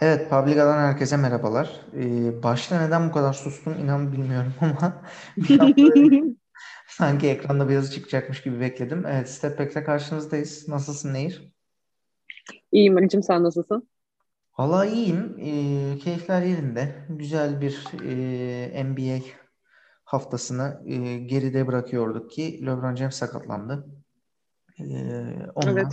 Evet, Publica'dan herkese merhabalar. Ee, başta neden bu kadar sustum inan bilmiyorum ama bir an böyle sanki ekranda bir yazı çıkacakmış gibi bekledim. Evet, Step Back'le karşınızdayız. Nasılsın Nehir? İyiyim Ali'cim sen nasılsın? Valla iyiyim. Ee, keyifler yerinde. Güzel bir e, NBA haftasını e, geride bırakıyorduk ki LeBron James sakatlandı. Evet. onunla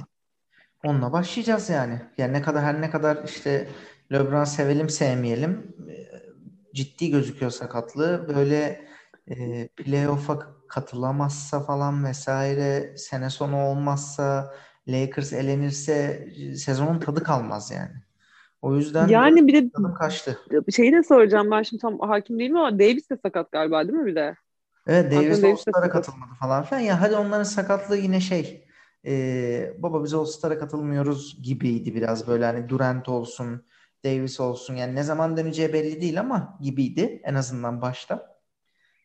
onunla başlayacağız yani. Yani ne kadar her ne kadar işte LeBron sevelim sevmeyelim e, ciddi gözüküyor sakatlığı. Böyle e, playoff'a katılamazsa falan vesaire sene sonu olmazsa Lakers elenirse sezonun tadı kalmaz yani. O yüzden Yani bir tadım kaçtı. de şeyi de soracağım ben şimdi tam hakim değilim ama Davis de sakat galiba değil mi bir de? Evet Davis de All-Star'a katılmadı falan filan. Ya hadi onların sakatlığı yine şey e, baba biz All-Star'a katılmıyoruz gibiydi biraz böyle hani Durant olsun Davis olsun yani ne zaman döneceği belli değil ama gibiydi en azından başta.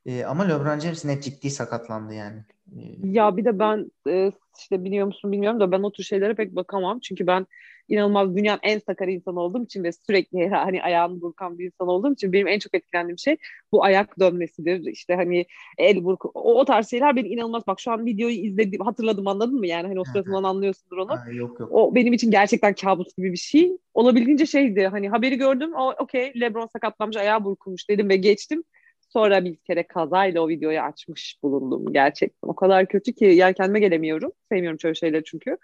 E, ama LeBron James net ciddi sakatlandı yani. E, Ya bir de ben e, işte biliyor musun bilmiyorum da ben o tür şeylere pek bakamam. Çünkü ben inanılmaz dünyanın en sakar insanı olduğum için ve sürekli hani ayağını burkan bir insan olduğum için benim en çok etkilendiğim şey bu ayak dönmesidir. İşte hani el burku o, o tarz şeyler beni inanılmaz bak şu an videoyu izledim hatırladım anladın mı? Yani hani o sırasından anlıyorsundur onu. Ha, yok yok. O benim için gerçekten kabus gibi bir şey. Olabildiğince şeydi hani haberi gördüm. O okey LeBron sakatlanmış ayağı burkulmuş dedim ve geçtim. Sonra bir kere kazayla o videoyu açmış bulundum gerçekten. O kadar kötü ki yani kendime gelemiyorum. Sevmiyorum şöyle şeyleri çünkü.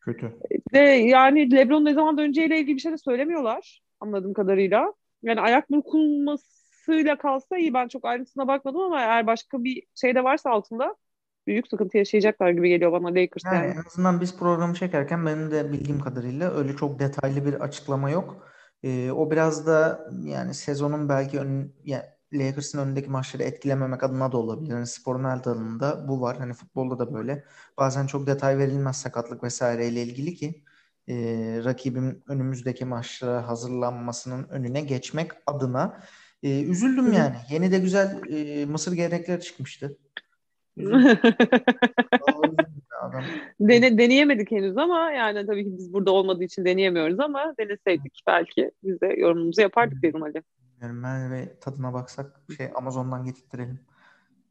Kötü. Ve yani LeBron ne zaman döneceğiyle ilgili bir şey de söylemiyorlar anladığım kadarıyla. Yani ayak burkulmasıyla kalsa iyi. Ben çok ayrıntısına bakmadım ama eğer başka bir şey de varsa altında büyük sıkıntı yaşayacaklar gibi geliyor bana Lakers Yani yani. en azından biz programı çekerken benim de bildiğim kadarıyla öyle çok detaylı bir açıklama yok. E, o biraz da yani sezonun belki ön, yani Lakers'ın önündeki maçları etkilememek adına da olabilir. Yani sporun her dalında bu var. Hani futbolda da böyle. Bazen çok detay verilmez sakatlık vesaireyle ilgili ki e, rakibin önümüzdeki maçlara hazırlanmasının önüne geçmek adına. E, üzüldüm yani. Yeni de güzel e, mısır gevrekleri çıkmıştı. Dene, deneyemedik henüz ama yani tabii ki biz burada olmadığı için deneyemiyoruz ama deneseydik belki biz de yorumumuzu yapardık diyorum hadi. Bilmiyorum Merve tadına baksak şey Amazon'dan getirtirelim.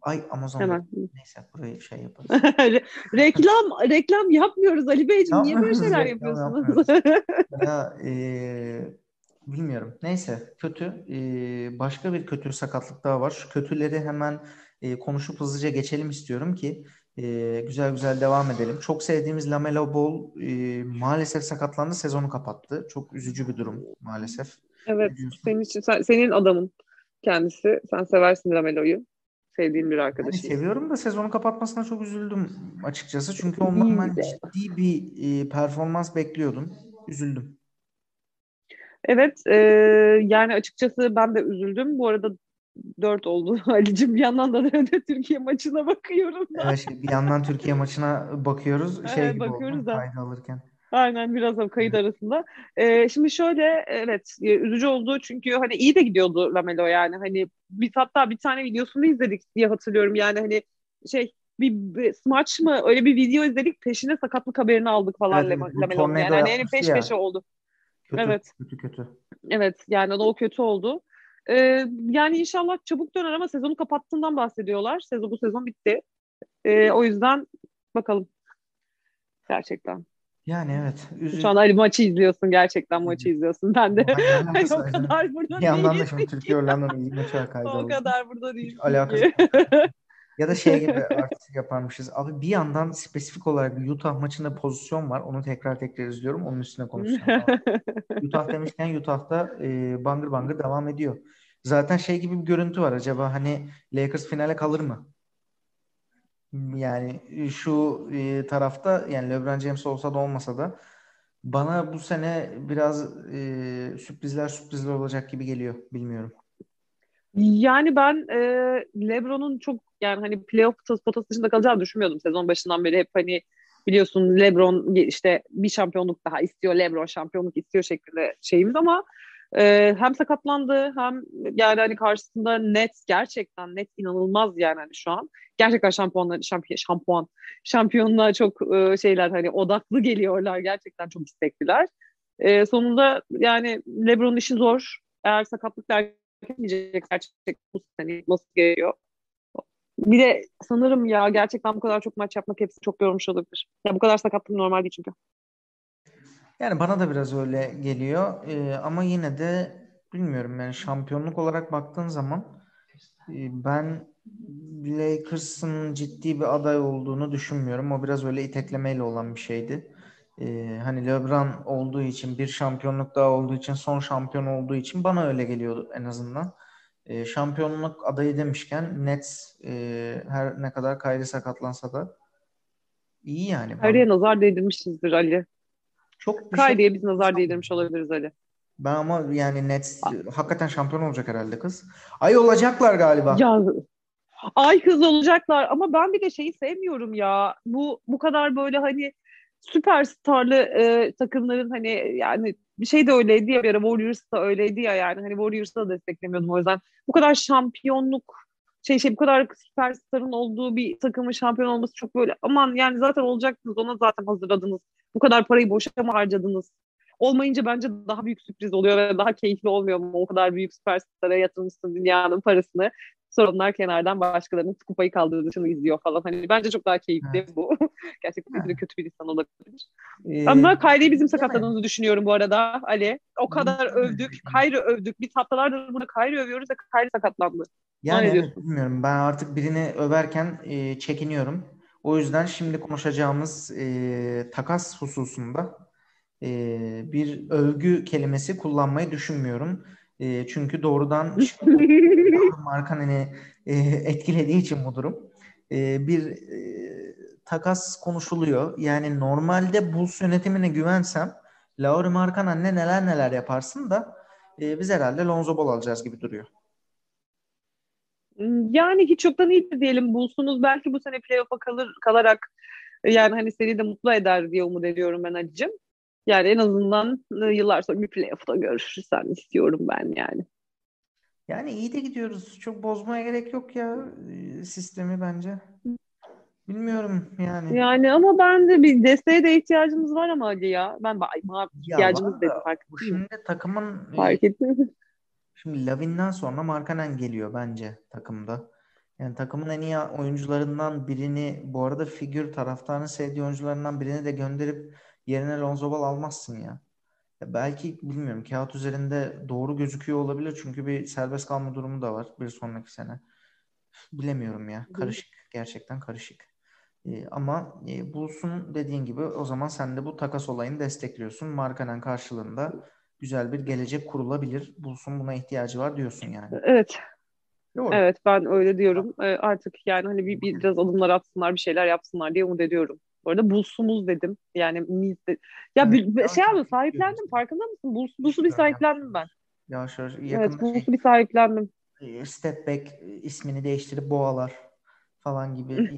Ay Amazon. Hemen. Neyse burayı şey yaparız. Re- reklam reklam yapmıyoruz Ali Beyciğim. Niye böyle şeyler yapıyorsunuz? Ya eee, bilmiyorum. Neyse kötü. Eee, başka bir kötü sakatlık daha var. Şu kötüleri hemen eee, konuşup hızlıca geçelim istiyorum ki eee, güzel güzel devam edelim. Çok sevdiğimiz Lamelo Ball eee, maalesef sakatlandı. Sezonu kapattı. Çok üzücü bir durum maalesef. Evet, senin için sen- senin adamın kendisi. Sen seversin Lamelo'yu. Sevdiğin bir Yani arkadaşın. seviyorum da sezonu kapatmasına çok üzüldüm açıkçası. Çünkü ondan ben ciddi bir e, performans bekliyordum. Üzüldüm. Evet, e, yani açıkçası ben de üzüldüm. Bu arada dört oldu Ali'cim. Bir yandan da de Türkiye maçına bakıyorum da. Evet, şey, bir yandan Türkiye maçına bakıyoruz. Şey Evet, gibi bakıyoruz oldum da. alırken. Aynen biraz da kayıt arasında. Ee, şimdi şöyle evet e, üzücü oldu çünkü hani iyi de gidiyordu Lamelo yani hani biz hatta bir tane videosunu izledik diye hatırlıyorum yani hani şey bir, bir smaç mı öyle bir video izledik peşine sakatlık haberini aldık falan evet, Lamelo'nun yani hani, hani peş ya. peşe oldu. Kötü, Evet kötü, kötü. evet yani o kötü oldu. Ee, yani inşallah çabuk döner ama sezonu kapattığından bahsediyorlar. Sezon bu sezon bitti. Ee, o yüzden bakalım gerçekten. Yani evet. Şu Üzü... an Ali maçı izliyorsun gerçekten maçı izliyorsun. Ben de hani o kadar Bir burada yandan da şimdi ki. Türkiye Hollanda milli maçı kaydı O kadar burada değilsin alakası. Ya da şey gibi artık yaparmışız. Abi bir yandan spesifik olarak Utah maçında pozisyon var. Onu tekrar tekrar izliyorum. Onun üstüne konuşacağım. Utah demişken Utah'ta e, bangır bangır devam ediyor. Zaten şey gibi bir görüntü var. Acaba hani Lakers finale kalır mı? Yani şu e, tarafta yani LeBron James olsa da olmasa da bana bu sene biraz e, sürprizler sürprizler olacak gibi geliyor. Bilmiyorum. Yani ben e, LeBron'un çok yani hani playoff potası dışında kalacağını düşünmüyordum sezon başından beri hep hani biliyorsun LeBron işte bir şampiyonluk daha istiyor LeBron şampiyonluk istiyor şeklinde şeyimiz ama e, hem sakatlandı hem yani hani karşısında net gerçekten net inanılmaz yani hani şu an gerçekten şampiyonlar şampiyon şampuan şampiyonluğa çok e, şeyler hani odaklı geliyorlar gerçekten çok istekliler. E, sonunda yani LeBron'un işi zor. Eğer sakatlık diyecek gerçekten bu sene nasıl geliyor. Bir de sanırım ya gerçekten bu kadar çok maç yapmak hepsi çok yormuş olabilir. Ya bu kadar sakatlık normal değil çünkü. Yani bana da biraz öyle geliyor. Ee, ama yine de bilmiyorum yani şampiyonluk olarak baktığın zaman e, ben Lakers'ın ciddi bir aday olduğunu düşünmüyorum. O biraz öyle iteklemeyle olan bir şeydi. Ee, hani LeBron olduğu için bir şampiyonluk daha olduğu için son şampiyon olduğu için bana öyle geliyordu en azından. Ee, şampiyonluk adayı demişken Nets e, her ne kadar Kyrie sakatlansa da iyi yani. Kyrie'ye nazar değdirmişizdir Ali. Çok Kyrie'ye biz nazar değdirmiş olabiliriz Ali. Ben ama yani Nets hakikaten şampiyon olacak herhalde kız. Ay olacaklar galiba. Ya ay kız olacaklar ama ben bir de şeyi sevmiyorum ya. Bu bu kadar böyle hani süperstarlı e, takımların hani yani bir şey de öyleydi ya bir ara Warriors da öyleydi ya yani hani Warriors'ı da desteklemiyordum o yüzden. Bu kadar şampiyonluk şey şey bu kadar süperstarın olduğu bir takımın şampiyon olması çok böyle aman yani zaten olacaktınız ona zaten hazırladınız. Bu kadar parayı boşa mı harcadınız? Olmayınca bence daha büyük sürpriz oluyor ve daha keyifli olmuyor mu? O kadar büyük süperstara yatırmışsın dünyanın parasını. Sonra onlar kenardan başkalarının kupayı kaldırışını izliyor falan. Hani bence çok daha keyifli evet. bu. Gerçekten evet. kötü bir insan olabilir. Ee, Ama Kyrie'yi bizim sakatladığımızı düşünüyorum bu arada Ali. O kadar övdük. Kyrie övdük. Biz haftalardır burada Kyrie övüyoruz ve Kyrie sakatlandı. Yani evet, bilmiyorum. Ben artık birini överken e, çekiniyorum. O yüzden şimdi konuşacağımız e, takas hususunda e, bir övgü kelimesi kullanmayı düşünmüyorum. E, çünkü doğrudan Markanen'i e, etkilediği için bu durum. E, bir e, takas konuşuluyor. Yani normalde Bulls yönetimine güvensem Lauri Markkanen'le neler neler yaparsın da e, biz herhalde Lonzo Ball alacağız gibi duruyor. Yani hiç yoktan iyidir diyelim. Bulls'unuz belki bu sene playoff'a kalır, kalarak yani hani seni de mutlu eder diye umut ediyorum ben Hacı'cım. Yani en azından e, yıllar sonra bir playoff'ta görüşürsen istiyorum ben yani. Yani iyi de gidiyoruz. Çok bozmaya gerek yok ya e, sistemi bence. Bilmiyorum yani. Yani ama ben de bir desteğe de ihtiyacımız var ama Ali ya. Ben ihtiyacımız dedim fark Bu şimdi takımın fark ettim. Şimdi Lavin'den sonra Markanen geliyor bence takımda. Yani takımın en iyi oyuncularından birini bu arada figür taraftarın sevdiği oyuncularından birini de gönderip yerine Lonzo Ball almazsın ya. ya. Belki bilmiyorum kağıt üzerinde doğru gözüküyor olabilir çünkü bir serbest kalma durumu da var bir sonraki sene. Bilemiyorum ya. Karışık. Gerçekten karışık. Ee, ama e, Bulls'un dediğin gibi o zaman sen de bu takas olayını destekliyorsun. Markanen karşılığında güzel bir gelecek kurulabilir. Bulls'un buna ihtiyacı var diyorsun yani. Evet. Doğru. Evet ben öyle diyorum. Ee, artık yani hani bir, bir biraz adımlar atsınlar, bir şeyler yapsınlar diye umut ediyorum. Bu arada Buls'umuz dedim. Yani miz de... Ya evet, şey abi sahiplendim farkında mısın? Buls, Buls'u bir sahiplendim ben. Ya şöyle yakın evet, Buls'u şey, bir sahiplendim. E, step back ismini değiştirip boğalar falan gibi.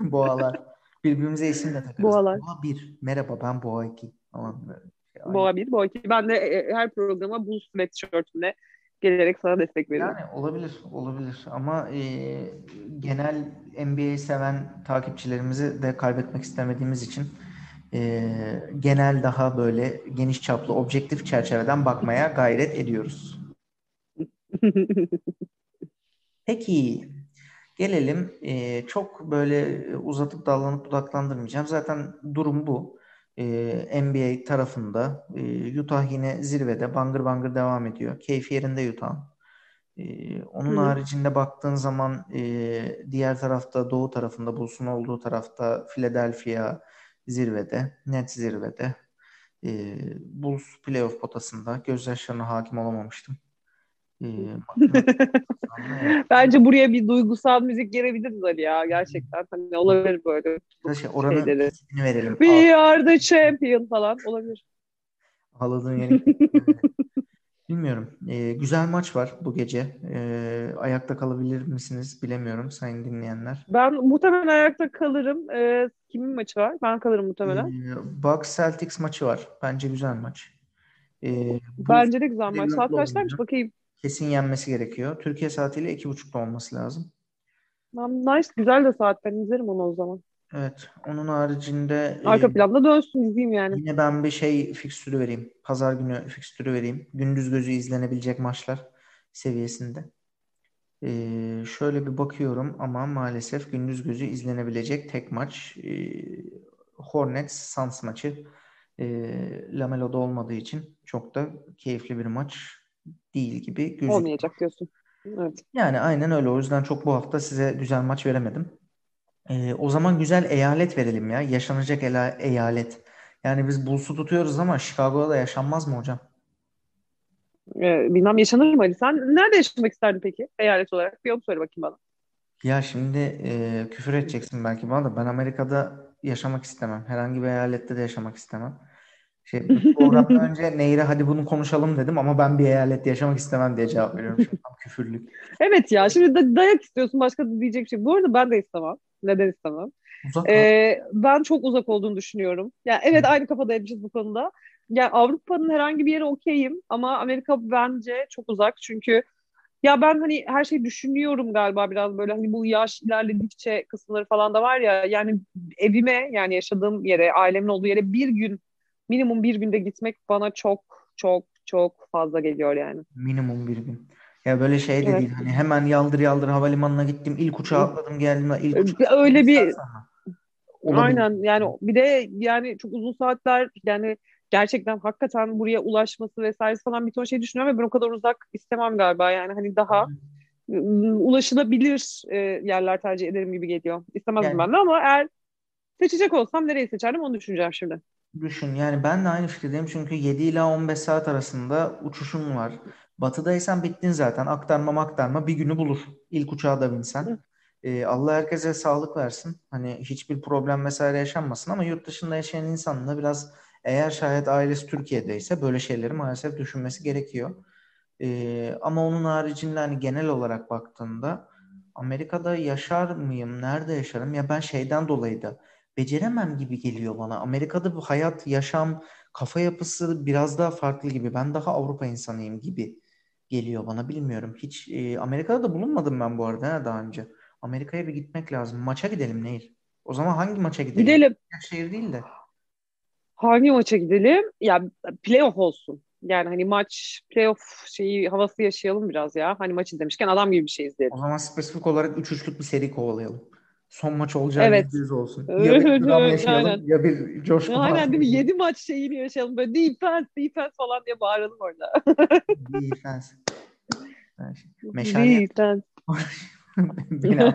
boğalar. Birbirimize isim de takarız. Boğalar. Boğa 1. Merhaba ben Boğa 2 falan böyle. Şey, Boğa 1, Boğa 2. Ben de e, e, her programa Bulls sweatshirt'ümle gelerek sana destek veriyorum. Yani olabilir, olabilir ama e, genel NBA seven takipçilerimizi de kaybetmek istemediğimiz için e, genel daha böyle geniş çaplı objektif çerçeveden bakmaya gayret ediyoruz. Peki gelelim e, çok böyle uzatıp dallanıp budaklandırmayacağım. Zaten durum bu. E, NBA tarafında e, Utah yine zirvede bangır bangır devam ediyor. Keyfi yerinde Utah. E, onun Hı. haricinde baktığın zaman e, diğer tarafta doğu tarafında Bulls'un olduğu tarafta Philadelphia zirvede, net zirvede. E, Bulls playoff potasında gözyaşlarına hakim olamamıştım. Bence buraya bir duygusal müzik girebiliriz Ali ya gerçekten. Hani olabilir böyle. Şey, oranın şeyleri. verelim. We are the champion falan olabilir. Ağladığın yeri. Bilmiyorum. Ee, güzel maç var bu gece. Ee, ayakta kalabilir misiniz bilemiyorum sayın dinleyenler. Ben muhtemelen ayakta kalırım. Ee, kimin maçı var? Ben kalırım muhtemelen. Ee, Bucks Celtics maçı var. Bence güzel maç. Ee, Bence de güzel maç. Saat kaçtaymış bakayım kesin yenmesi gerekiyor. Türkiye saatiyle iki buçukta olması lazım. Nice. Güzel de saat. Ben izlerim onu o zaman. Evet. Onun haricinde Arka e, planda dönsün izleyeyim yani. yine ben bir şey fikstürü vereyim. Pazar günü fikstürü vereyim. Gündüz gözü izlenebilecek maçlar seviyesinde. Ee, şöyle bir bakıyorum ama maalesef gündüz gözü izlenebilecek tek maç e, Hornets Suns maçı. E, Lamelo'da olmadığı için çok da keyifli bir maç değil gibi gözüküyor. Olmayacak diyorsun. Evet. Yani aynen öyle. O yüzden çok bu hafta size güzel maç veremedim. Ee, o zaman güzel eyalet verelim ya. Yaşanacak ela- eyalet. Yani biz Bulls'u tutuyoruz ama Chicago'da da yaşanmaz mı hocam? Ee, bilmem yaşanır mı Ali? Sen nerede yaşamak isterdin peki eyalet olarak? Bir onu söyle bakayım bana. Ya şimdi e, küfür edeceksin belki bana da ben Amerika'da yaşamak istemem. Herhangi bir eyalette de yaşamak istemem. Şey, bu programdan önce Nehir'e hadi bunu konuşalım dedim ama ben bir eyalette yaşamak istemem diye cevap veriyorum. Şu an küfürlük. Evet ya şimdi da- dayak istiyorsun başka da diyecek bir şey. Bu arada ben de istemem. Neden istemem? Uzak. Ee, ben çok uzak olduğunu düşünüyorum. Yani evet aynı kafadaymışız bu konuda. Yani Avrupa'nın herhangi bir yeri okeyim ama Amerika bence çok uzak çünkü ya ben hani her şeyi düşünüyorum galiba biraz böyle hani bu yaş ilerledikçe kısımları falan da var ya yani evime yani yaşadığım yere ailemin olduğu yere bir gün minimum bir günde gitmek bana çok çok çok fazla geliyor yani. Minimum bir gün. Ya böyle şey de Evet. değil. Hani hemen yaldır yaldır havalimanına gittim. ilk uçağa atladım geldim. İlk uçağa Öyle bir. Olabilir. Aynen yani bir de yani çok uzun saatler yani gerçekten hakikaten buraya ulaşması vesaire falan bir ton şey düşünüyorum ve ben o kadar uzak istemem galiba yani hani daha ulaşılabilir e, yerler tercih ederim gibi geliyor. İstemezdim Yani- ben de ama eğer seçecek olsam nereyi seçerdim onu düşüneceğim şimdi. Düşün yani ben de aynı fikirdeyim çünkü 7 ila 15 saat arasında uçuşun var. Batıdaysan bittin zaten. Aktarma aktarma bir günü bulur. İlk uçağa da binsen. Ee, Allah herkese sağlık versin. Hani hiçbir problem vesaire yaşanmasın ama yurt dışında yaşayan insanın da biraz eğer şayet ailesi Türkiye'deyse böyle şeyleri maalesef düşünmesi gerekiyor. Ee, ama onun haricinde hani genel olarak baktığında Amerika'da yaşar mıyım? Nerede yaşarım? Ya ben şeyden dolayı da beceremem gibi geliyor bana. Amerika'da bu hayat, yaşam, kafa yapısı biraz daha farklı gibi. Ben daha Avrupa insanıyım gibi geliyor bana. Bilmiyorum. Hiç e, Amerika'da da bulunmadım ben bu arada ha, daha önce. Amerika'ya bir gitmek lazım. Maça gidelim Nehir. O zaman hangi maça gidelim? Gidelim. Şehir değil de. Hangi maça gidelim? Ya playoff olsun. Yani hani maç playoff şeyi havası yaşayalım biraz ya. Hani maç izlemişken adam gibi bir şey izleyelim. O zaman spesifik olarak 3-3'lük bir seri kovalayalım. Son maç olacağı Evet. %100 olsun. Ya bir dram yaşayalım Aynen. ya bir coşku Aynen değil mi? var. 7 maç şeyini yaşayalım. Böyle defense, defense falan diye bağıralım orada. Defense. Şey- Meşale Defense. Beni.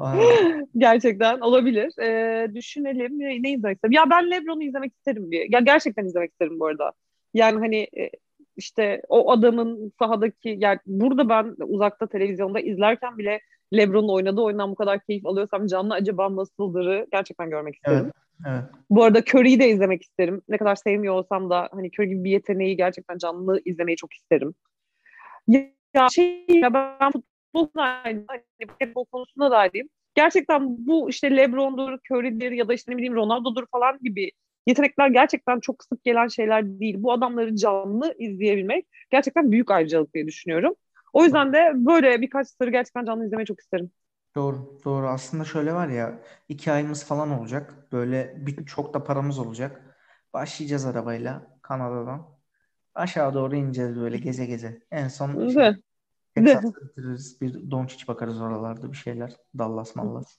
Gerçekten olabilir. Ee, düşünelim. Ne, ne izlemek isterim? Ya ben LeBron'u izlemek isterim bir. Ya gerçekten izlemek isterim bu arada. Yani hani e, işte o adamın sahadaki yani burada ben uzakta televizyonda izlerken bile LeBron'un oynadığı oyundan bu kadar keyif alıyorsam canlı acaba nasıldırı gerçekten görmek isterim. Evet. Evet. Bu arada Curry'i de izlemek isterim. Ne kadar sevmiyor olsam da hani Curry gibi bir yeteneği gerçekten canlı izlemeyi çok isterim. Ya, şey ya ben futbol hani basketbol konusunda da ayrıyım. Gerçekten bu işte LeBron'dur, Curry'dir ya da işte ne bileyim Ronaldo'dur falan gibi yetenekler gerçekten çok sık gelen şeyler değil. Bu adamları canlı izleyebilmek gerçekten büyük ayrıcalık diye düşünüyorum. O yüzden de böyle birkaç starı gerçekten canlı izlemeyi çok isterim. Doğru, doğru. Aslında şöyle var ya, iki ayımız falan olacak. Böyle bir, çok da paramız olacak. Başlayacağız arabayla Kanada'dan. Aşağı doğru ineceğiz böyle geze geze. En son işte? Texas'ta bitiririz. Bir Doncic bakarız oralarda bir şeyler. Dallas mallas.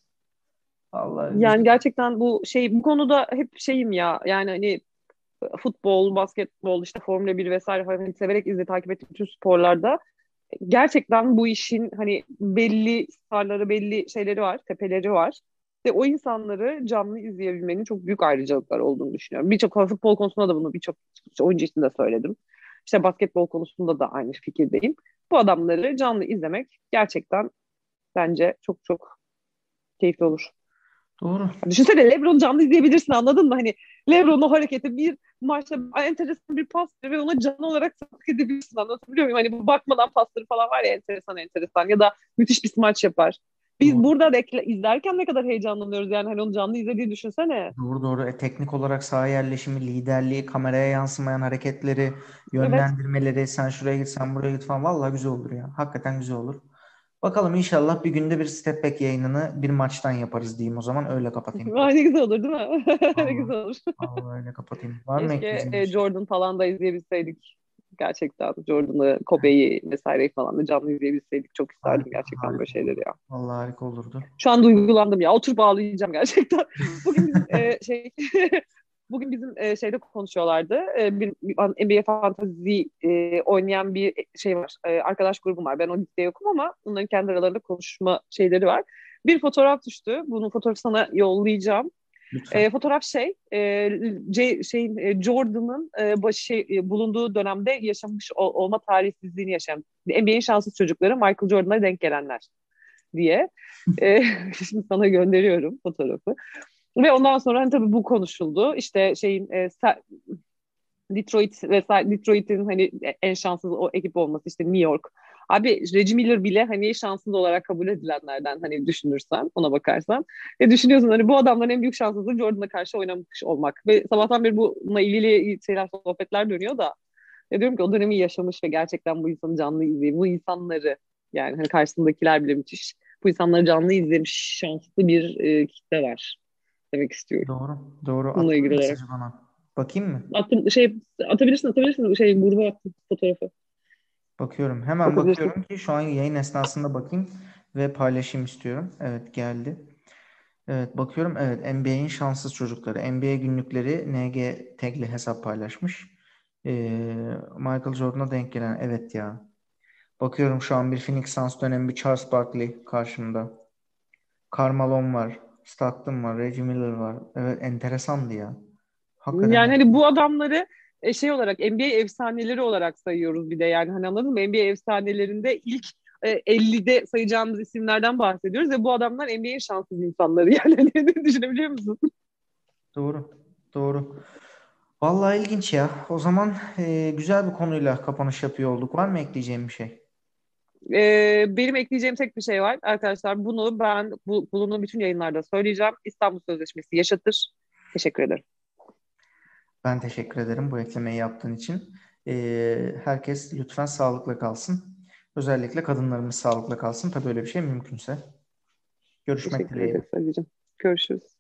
Allah Yani gerçekten bu şey bu konuda hep şeyim ya yani hani futbol, basketbol, işte Formula 1 vesaire falan severek izle takip ettiğim bütün sporlarda gerçekten bu işin hani belli starları, belli şeyleri var, tepeleri var. Ve o insanları canlı izleyebilmenin çok büyük ayrıcalıklar olduğunu düşünüyorum. Birçok futbol konusunda da bunu birçok oyuncu için de söyledim. İşte basketbol konusunda da aynı fikirdeyim. Bu adamları canlı izlemek gerçekten bence çok çok keyifli olur. Doğru. Düşünsene LeBron canlı izleyebilirsin anladın mı? Hani LeBron o hareketi bir maçta enteresan bir pas ve ona canlı olarak takip edebilirsin anlatabiliyor muyum? Hani bu bakmadan pasları falan var ya enteresan enteresan ya da müthiş bir smaç yapar. Biz Doğru. burada rekla- izlerken ne kadar heyecanlanıyoruz yani hani onu canlı izlediği düşünsene. Doğru doğru. E, teknik olarak saha yerleşimi, liderliği, kameraya yansımayan hareketleri, yönlendirmeleri, sen şuraya git, sen buraya git falan. Vallahi güzel olur ya. Hakikaten güzel olur. Bakalım inşallah bir günde bir step back yayınını bir maçtan yaparız diyeyim o zaman öyle kapatayım. Vay ne güzel olur değil mi? ne Vallahi. güzel olur. Vallahi öyle kapatayım. Var mı Keşke e, şey? Jordan falan da izleyebilseydik. Gerçekten Jordan'ı, Kobe'yi vesaireyi falan da canlı izleyebilseydik. Çok isterdim Harika, gerçekten harika. böyle şeyleri ya. Vallahi harika olurdu. Şu an duygulandım ya. Oturup ağlayacağım gerçekten. Bugün e, şey bugün bizim e, şeyde konuşuyorlardı. E, bir, bir NBA Fantasy e, oynayan bir şey var. E, arkadaş grubum var. Ben o listede yokum ama onların kendi aralarında konuşma şeyleri var. Bir fotoğraf düştü. Bunun fotoğrafı sana yollayacağım. Lütfen. E, fotoğraf şey, e, C, şeyin e, Jordan'ın e, başı şey, e, bulunduğu dönemde yaşamış ol, olma talihsizliğini yaşayan NBA'in şanssız çocukları Michael Jordan'a denk gelenler diye. E, şimdi sana gönderiyorum fotoğrafı. Ve ondan sonra hani tabii bu konuşuldu. İşte şeyin e, Detroit vesaire Detroit'in hani en şanssız o ekip olması işte New York. Abi Reggie Miller bile hani şanssız olarak kabul edilenlerden hani düşünürsen ona bakarsan. Ve düşünüyorsun hani bu adamların en büyük şanssızlığı Jordan'a karşı oynamış olmak. Ve sabahtan beri bununla ilgili şeyler sohbetler dönüyor da. Ya diyorum ki o dönemi yaşamış ve gerçekten bu insanı canlı izleyip bu insanları yani hani karşısındakiler bile müthiş. Bu insanları canlı izlemiş şanslı bir e, kitle var demek istiyorum. Doğru. Doğru. Bununla ilgili olarak. bana. Bakayım mı? Attım şey atabilirsin atabilirsin şey gruba attım fotoğrafı. Bakıyorum. Hemen bakıyorum ki şu an yayın esnasında bakayım ve paylaşayım istiyorum. Evet geldi. Evet bakıyorum. Evet NBA'in şanssız çocukları. NBA günlükleri NG tagli hesap paylaşmış. Ee, Michael Jordan'a denk gelen. Evet ya. Bakıyorum şu an bir Phoenix Suns dönemi bir Charles Barkley karşımda. Karl Malone var. Stockton var. Reggie Miller var. Evet enteresandı ya. Hakikaten. Yani hani bu adamları e, şey olarak NBA efsaneleri olarak sayıyoruz bir de yani hani anladın mı? NBA efsanelerinde ilk e, 50'de sayacağımız isimlerden bahsediyoruz ve bu adamlar NBA'in şanssız insanları yani hani düşünebiliyor musun? Doğru. Doğru. Vallahi ilginç ya. O zaman e, güzel bir konuyla kapanış yapıyor olduk. Var mı ekleyeceğim bir şey? Ee, benim ekleyeceğim tek bir şey var arkadaşlar. Bunu ben bu, bulunduğum bütün yayınlarda söyleyeceğim. İstanbul Sözleşmesi yaşatır. Teşekkür ederim. Ben teşekkür ederim bu eklemeyi yaptığın için. E, herkes lütfen sağlıkla kalsın. Özellikle kadınlarımız sağlıkla kalsın. Tabii öyle bir şey mümkünse. Görüşmek Teşekkür dileğiyle. ederiz Ali'cim. Görüşürüz.